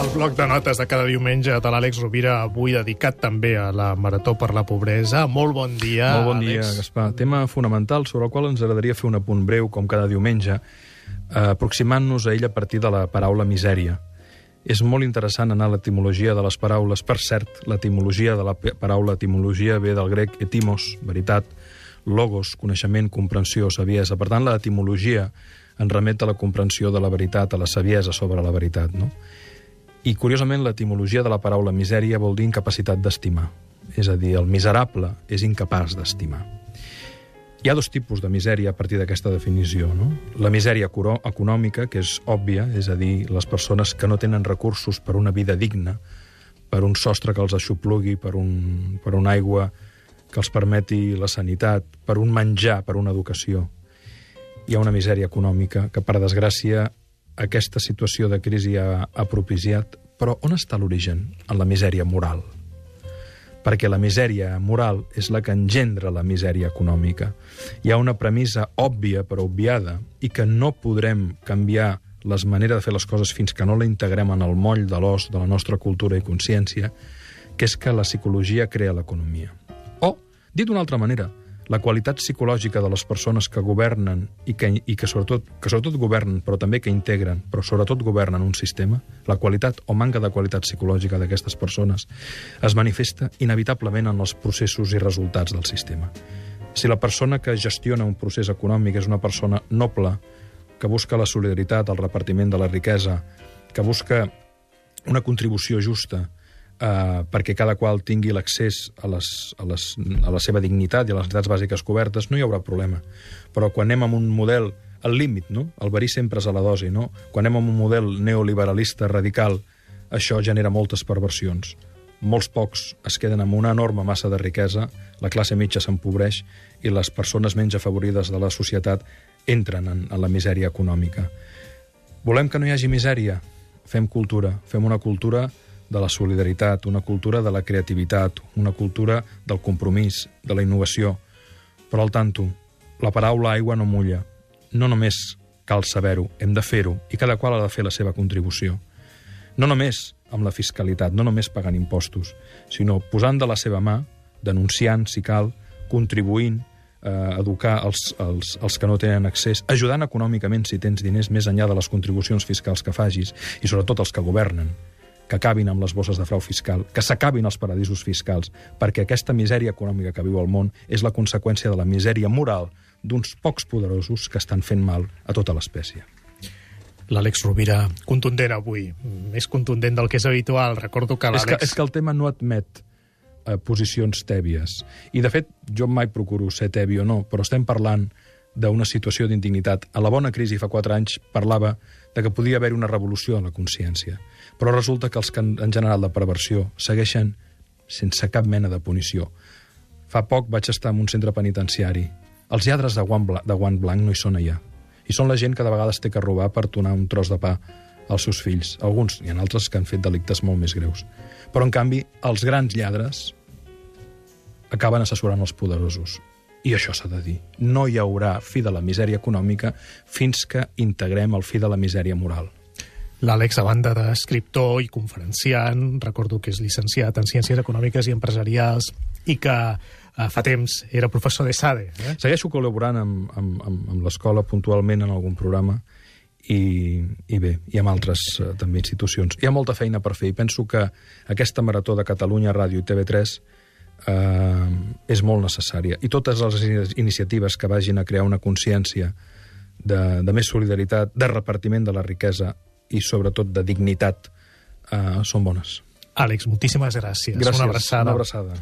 El bloc de notes de cada diumenge de l'Àlex Rovira, avui dedicat també a la Marató per la Pobresa. Molt bon dia, Molt bon dia, Àlex. Gaspar. Tema fonamental sobre el qual ens agradaria fer un apunt breu, com cada diumenge, eh, aproximant-nos a ell a partir de la paraula misèria. És molt interessant anar a l'etimologia de les paraules. Per cert, l'etimologia de la paraula etimologia ve del grec etimos, veritat, logos, coneixement, comprensió, saviesa. Per tant, l'etimologia ens remet a la comprensió de la veritat, a la saviesa sobre la veritat, no? I, curiosament, l'etimologia de la paraula misèria vol dir incapacitat d'estimar. És a dir, el miserable és incapaç d'estimar. Hi ha dos tipus de misèria a partir d'aquesta definició. No? La misèria econòmica, que és òbvia, és a dir, les persones que no tenen recursos per una vida digna, per un sostre que els aixoplugui, per, un, per una aigua que els permeti la sanitat, per un menjar, per una educació. Hi ha una misèria econòmica que, per desgràcia, aquesta situació de crisi ha, ha propiciat. Però on està l'origen? En la misèria moral perquè la misèria moral és la que engendra la misèria econòmica. Hi ha una premissa òbvia però obviada i que no podrem canviar les maneres de fer les coses fins que no la integrem en el moll de l'os de la nostra cultura i consciència, que és que la psicologia crea l'economia. O, dit d'una altra manera, la qualitat psicològica de les persones que governen i que, i que, sobretot, que sobretot governen, però també que integren, però sobretot governen un sistema, la qualitat o manca de qualitat psicològica d'aquestes persones es manifesta inevitablement en els processos i resultats del sistema. Si la persona que gestiona un procés econòmic és una persona noble, que busca la solidaritat, el repartiment de la riquesa, que busca una contribució justa, eh, perquè cada qual tingui l'accés a, les, a, les, a la seva dignitat i a les necessitats bàsiques cobertes, no hi haurà problema. Però quan anem amb un model al límit, no? el verí sempre és a la dosi, no? quan anem amb un model neoliberalista radical, això genera moltes perversions. Molts pocs es queden amb una enorme massa de riquesa, la classe mitja s'empobreix i les persones menys afavorides de la societat entren en, en la misèria econòmica. Volem que no hi hagi misèria? Fem cultura. Fem una cultura de la solidaritat, una cultura de la creativitat, una cultura del compromís, de la innovació. Però al tanto, la paraula aigua no mulla. No només cal saber-ho, hem de fer-ho, i cada qual ha de fer la seva contribució. No només amb la fiscalitat, no només pagant impostos, sinó posant de la seva mà, denunciant, si cal, contribuint, eh, educar els, els, els que no tenen accés, ajudant econòmicament si tens diners més enllà de les contribucions fiscals que facis, i sobretot els que governen, que acabin amb les bosses de frau fiscal, que s'acabin els paradisos fiscals, perquè aquesta misèria econòmica que viu el món és la conseqüència de la misèria moral d'uns pocs poderosos que estan fent mal a tota l'espècie. L'Àlex Rovira, contundent avui, més contundent del que és habitual. Recordo que És que, l'Àlex... és que el tema no admet eh, posicions tèbies. I, de fet, jo mai procuro ser tebi o no, però estem parlant d'una situació d'indignitat. A la bona crisi fa quatre anys parlava de que podia haver una revolució en la consciència. Però resulta que els que han, generat la perversió segueixen sense cap mena de punició. Fa poc vaig estar en un centre penitenciari. Els lladres de guant, de guant blanc no hi són allà. I són la gent que de vegades té que robar per donar un tros de pa als seus fills. Alguns, i en altres que han fet delictes molt més greus. Però, en canvi, els grans lladres acaben assessorant els poderosos. I això s'ha de dir. No hi haurà fi de la misèria econòmica fins que integrem el fi de la misèria moral. L'Àlex, a banda d'escriptor i conferenciant, recordo que és llicenciat en Ciències Econòmiques i Empresarials i que eh, fa temps era professor de SADE. Eh? Segueixo col·laborant amb, amb, amb, amb l'escola puntualment en algun programa i, i bé, i amb altres eh, també institucions. Hi ha molta feina per fer i penso que aquesta marató de Catalunya Ràdio i TV3 eh, és molt necessària. I totes les ini- iniciatives que vagin a crear una consciència de, de més solidaritat, de repartiment de la riquesa i sobretot de dignitat eh, són bones. Àlex, moltíssimes gràcies. Gràcies. Una abraçada. Una abraçada.